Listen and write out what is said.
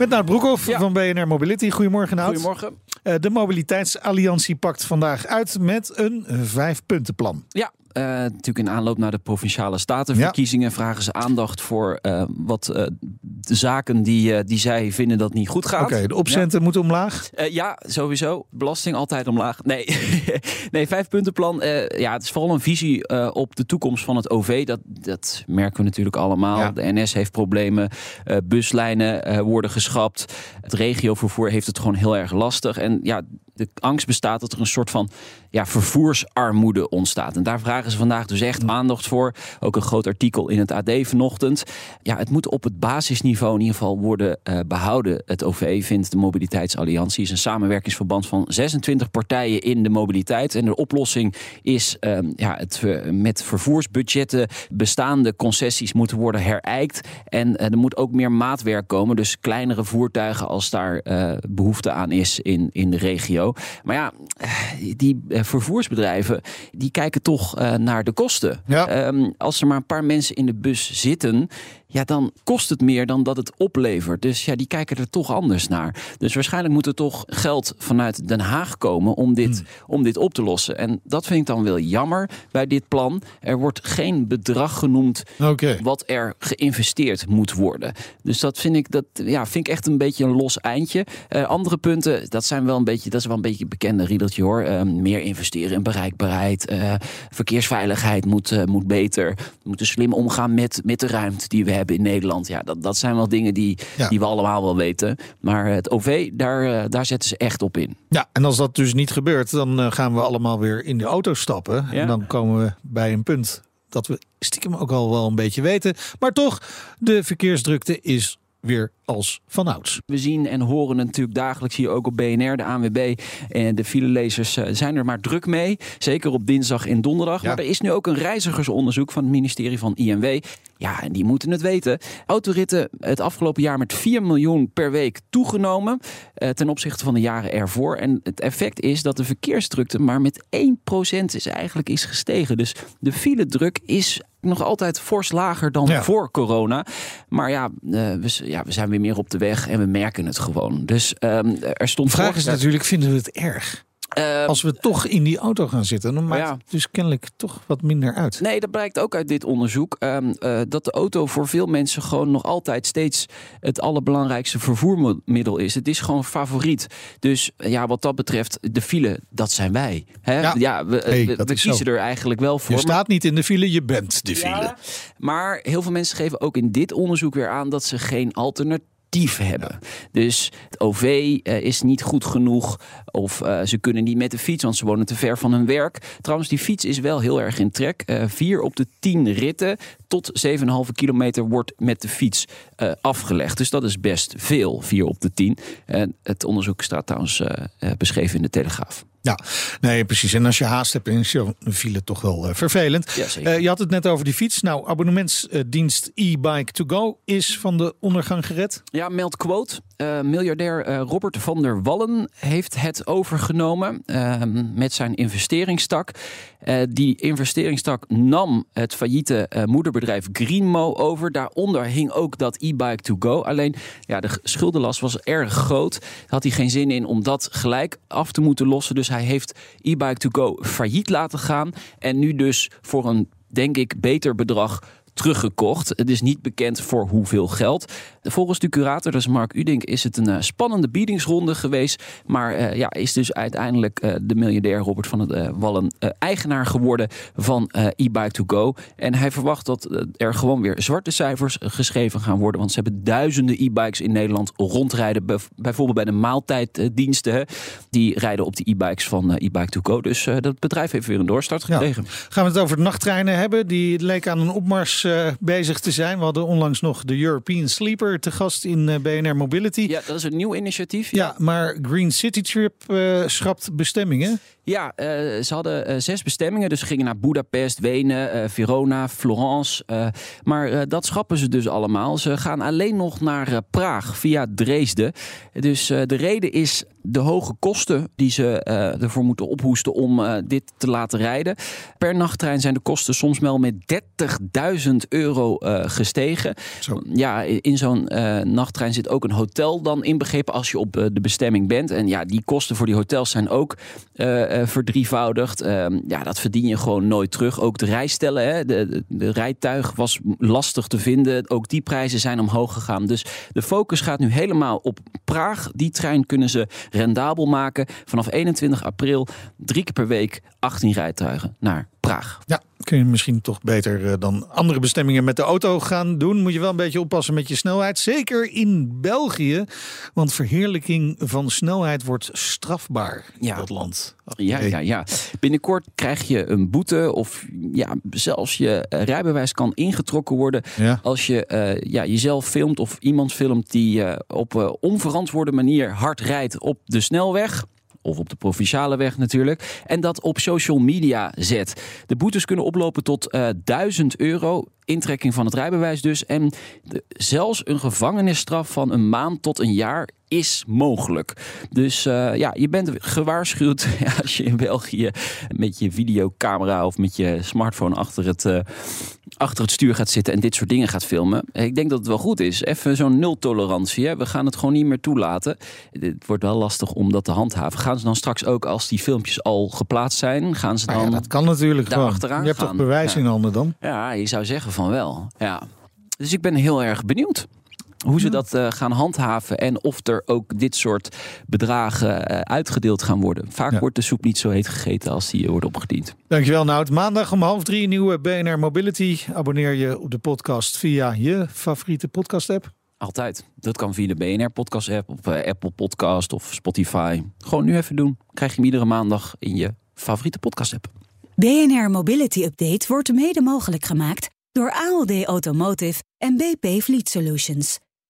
Met Nout Broekhoff van BNR Mobility. Goedemorgen Nout. Goedemorgen. Uh, de Mobiliteitsalliantie pakt vandaag uit met een vijfpuntenplan. Ja, uh, natuurlijk in aanloop naar de provinciale statenverkiezingen vragen ze aandacht voor uh, wat uh, de zaken die, die zij vinden dat niet goed gaat. Oké, okay, de opcenten ja. moeten omlaag? ja, sowieso. Belasting altijd omlaag. Nee, nee vijfpuntenplan. ja, het is vooral een visie op de toekomst van het OV. Dat, dat merken we natuurlijk allemaal. Ja. De NS heeft problemen. buslijnen worden geschrapt. Het regiovervoer heeft het gewoon heel erg lastig. En ja, de angst bestaat dat er een soort van ja, vervoersarmoede ontstaat. En daar vragen ze vandaag dus echt aandacht voor. Ook een groot artikel in het AD vanochtend. Ja, het moet op het basisniveau in ieder geval worden uh, behouden. Het OV vindt de Mobiliteitsalliantie is een samenwerkingsverband van 26 partijen in de mobiliteit. En de oplossing is uh, ja, het uh, met vervoersbudgetten bestaande concessies moeten worden herijkt. En er moet ook meer maatwerk komen. Dus kleinere voertuigen als daar behoefte aan is in, in de regio. Maar ja, die vervoersbedrijven die kijken toch uh, naar de kosten. Ja. Um, als er maar een paar mensen in de bus zitten, ja, dan kost het meer dan dat het oplevert. Dus ja, die kijken er toch anders naar. Dus waarschijnlijk moet er toch geld vanuit Den Haag komen om dit, hmm. om dit op te lossen. En dat vind ik dan wel jammer bij dit plan. Er wordt geen bedrag genoemd okay. wat er geïnvesteerd moet worden. Dus dat vind ik, dat, ja, vind ik echt een beetje een los eindje. Uh, andere punten, dat zijn wel een beetje, dat is wel een beetje een bekende riedeltje hoor. Uh, meer investeren in bereikbaarheid. Uh, verkeersveiligheid moet, moet beter. We moeten slim omgaan met, met de ruimte die we hebben hebben in Nederland. Ja, dat, dat zijn wel dingen die, ja. die we allemaal wel weten. Maar het OV, daar, daar zetten ze echt op in. Ja, en als dat dus niet gebeurt, dan gaan we allemaal weer in de auto stappen. Ja. En dan komen we bij een punt dat we stiekem ook al wel een beetje weten. Maar toch, de verkeersdrukte is weer als vanouds. We zien en horen natuurlijk dagelijks hier ook op BNR, de ANWB en de filelezers zijn er maar druk mee. Zeker op dinsdag en donderdag. Ja. Maar er is nu ook een reizigersonderzoek van het ministerie van INW. Ja, en die moeten het weten. Autoritten het afgelopen jaar met 4 miljoen per week toegenomen eh, ten opzichte van de jaren ervoor. En het effect is dat de verkeersdrukte maar met 1% is eigenlijk is gestegen. Dus de file-druk is nog altijd fors lager dan Ja. voor corona. Maar ja, eh, we, ja, we zijn weer meer op de weg en we merken het gewoon. Dus ehm, er stond De vraag is natuurlijk, vinden we het erg? Ehm, Als we toch in die auto gaan zitten, dan maakt Ja. het dus kennelijk toch wat minder uit. Nee, dat blijkt ook uit dit onderzoek. ehm, eh, dat de auto voor veel mensen gewoon nog altijd steeds het allerbelangrijkste vervoermiddel is. Het is gewoon favoriet. Dus eh, ja, wat dat betreft, de file, dat zijn wij. Hè? Ja. we, Hey, we, dat we is kiezen zo. er eigenlijk wel voor. Je Maar- staat niet in de file, je bent de file. Ja, maar heel veel mensen geven ook in dit onderzoek weer aan dat ze geen alternatief hebben. Dus het OV eh, is niet goed genoeg of eh, ze kunnen niet met de fiets, want ze wonen te ver van hun werk. Trouwens, die fiets is wel heel erg in trek. Eh, vier op de tien ritten tot 7,5 kilometer wordt met de fiets afgelegd. Dus dat is best veel, vier op de tien. En het onderzoek staat trouwens beschreven in de Telegraaf. Ja, nee, precies. En als je haast hebt, is zo'n file toch wel eh, vervelend. Ja. Eh, je had het net over die fiets. Nou, abonnementsdienst e-bike to go is van de ondergang gered. Ja, meld quote. Eh, miljardair eh, Robert van der Wallen heeft het overgenomen eh, met zijn investeringstak. Eh, die investeringstak nam het failliete eh, moederbedrijf Greenmo over. Daaronder hing ook dat e-bike to go. Alleen ja, de schuldenlast was erg groot. Had hij geen zin in om dat gelijk af te moeten lossen. Dus hij heeft e-bike to go failliet laten gaan. En nu dus voor een, denk ik, beter bedrag teruggekocht. Het is niet bekend voor hoeveel geld. Volgens de curator, dat is Mark Udink, is het een eh, spannende biedingsronde geweest. Maar eh, ja, is dus uiteindelijk eh, de miljardair Robert van het eh, Wallen eigenaar geworden van eh, e-bike to go. En hij verwacht dat er gewoon weer zwarte cijfers geschreven gaan worden. Want ze hebben duizenden e-bikes in Nederland rondrijden. Bijv- Bijvoorbeeld bij de maaltijddiensten. hè. Die rijden op de e-bikes van eh, e-bike to go. Dus dat bedrijf heeft weer een doorstart Ja. gekregen. Gaan we het over de nachttreinen hebben? Die leek aan een opmars uh, bezig te zijn. We hadden onlangs nog de European Sleeper te gast in uh, BNR Mobility. Ja, dat is een nieuw initiatief. Ja, maar Green City Trip uh, schrapt bestemmingen. Ja, ze hadden zes bestemmingen. Dus ze gingen naar Budapest, Wenen, Verona, Florence. maar dat schrappen ze dus allemaal. Ze gaan alleen nog naar Praag via Dresden. Dus de reden is de hoge kosten die ze ervoor moeten ophoesten om dit te laten rijden. Per nachttrein zijn de kosten soms wel met 30.000 euro gestegen. Zo. Ja, in zo'n nachttrein zit ook een hotel dan inbegrepen als je op de bestemming bent. En ja, die kosten voor die hotels zijn ook verdrievoudigd. Uh, ja, dat verdien je gewoon nooit terug. Ook de rijstellen, hè, de, de, de, rijtuig was lastig te vinden. Ook die prijzen zijn omhoog gegaan. Dus de focus gaat nu helemaal op Praag. Die trein kunnen ze rendabel maken. Vanaf 21 april drie keer per week 18 rijtuigen naar Praag. Ja, kun je misschien toch beter uh, dan andere bestemmingen met de auto gaan doen. Moet je wel een beetje oppassen met je snelheid. Zeker in België. Want verheerlijking van snelheid wordt strafbaar ja. in dat land. Ja, ja, ja. Binnenkort krijg je een boete of ja, zelfs je rijbewijs kan ingetrokken worden ja. als je uh, ja, jezelf filmt of iemand filmt die uh, op uh, onverantwoorde manier hard rijdt op de snelweg of op de provinciale weg natuurlijk. En dat op social media zet. De boetes kunnen oplopen tot uh, 1000 euro. Intrekking van het rijbewijs dus. En zelfs een gevangenisstraf van een maand tot een jaar is mogelijk. Dus uh, ja, je bent gewaarschuwd als je in België met je videocamera of met je smartphone achter het, uh, achter het stuur gaat zitten en dit soort dingen gaat filmen. Ik denk dat het wel goed is. Even zo'n nul-tolerantie. Hè? We gaan het gewoon niet meer toelaten. Het wordt wel lastig om dat te handhaven. Gaan ze dan straks ook, als die filmpjes al geplaatst zijn, gaan ze dan. Ah ja, dat kan natuurlijk daar gewoon. achteraan Je hebt gaan. toch bewijs Ja. in handen dan? Ja, je zou zeggen van wel. Ja. Dus ik ben heel erg benieuwd hoe ze dat uh, gaan handhaven en of er ook dit soort bedragen uh, uitgedeeld gaan worden. Vaak Ja. wordt de soep niet zo heet gegeten als die wordt opgediend. Dankjewel Nout. Maandag om half drie nieuwe BNR Mobility. Abonneer je op de podcast via je favoriete podcast app. Altijd. Dat kan via de BNR podcast app, op uh, Apple Podcast of Spotify. Gewoon nu even doen. Krijg je hem iedere maandag in je favoriete podcast app. BNR Mobility Update wordt mede mogelijk gemaakt door ALD Automotive en BP Fleet Solutions.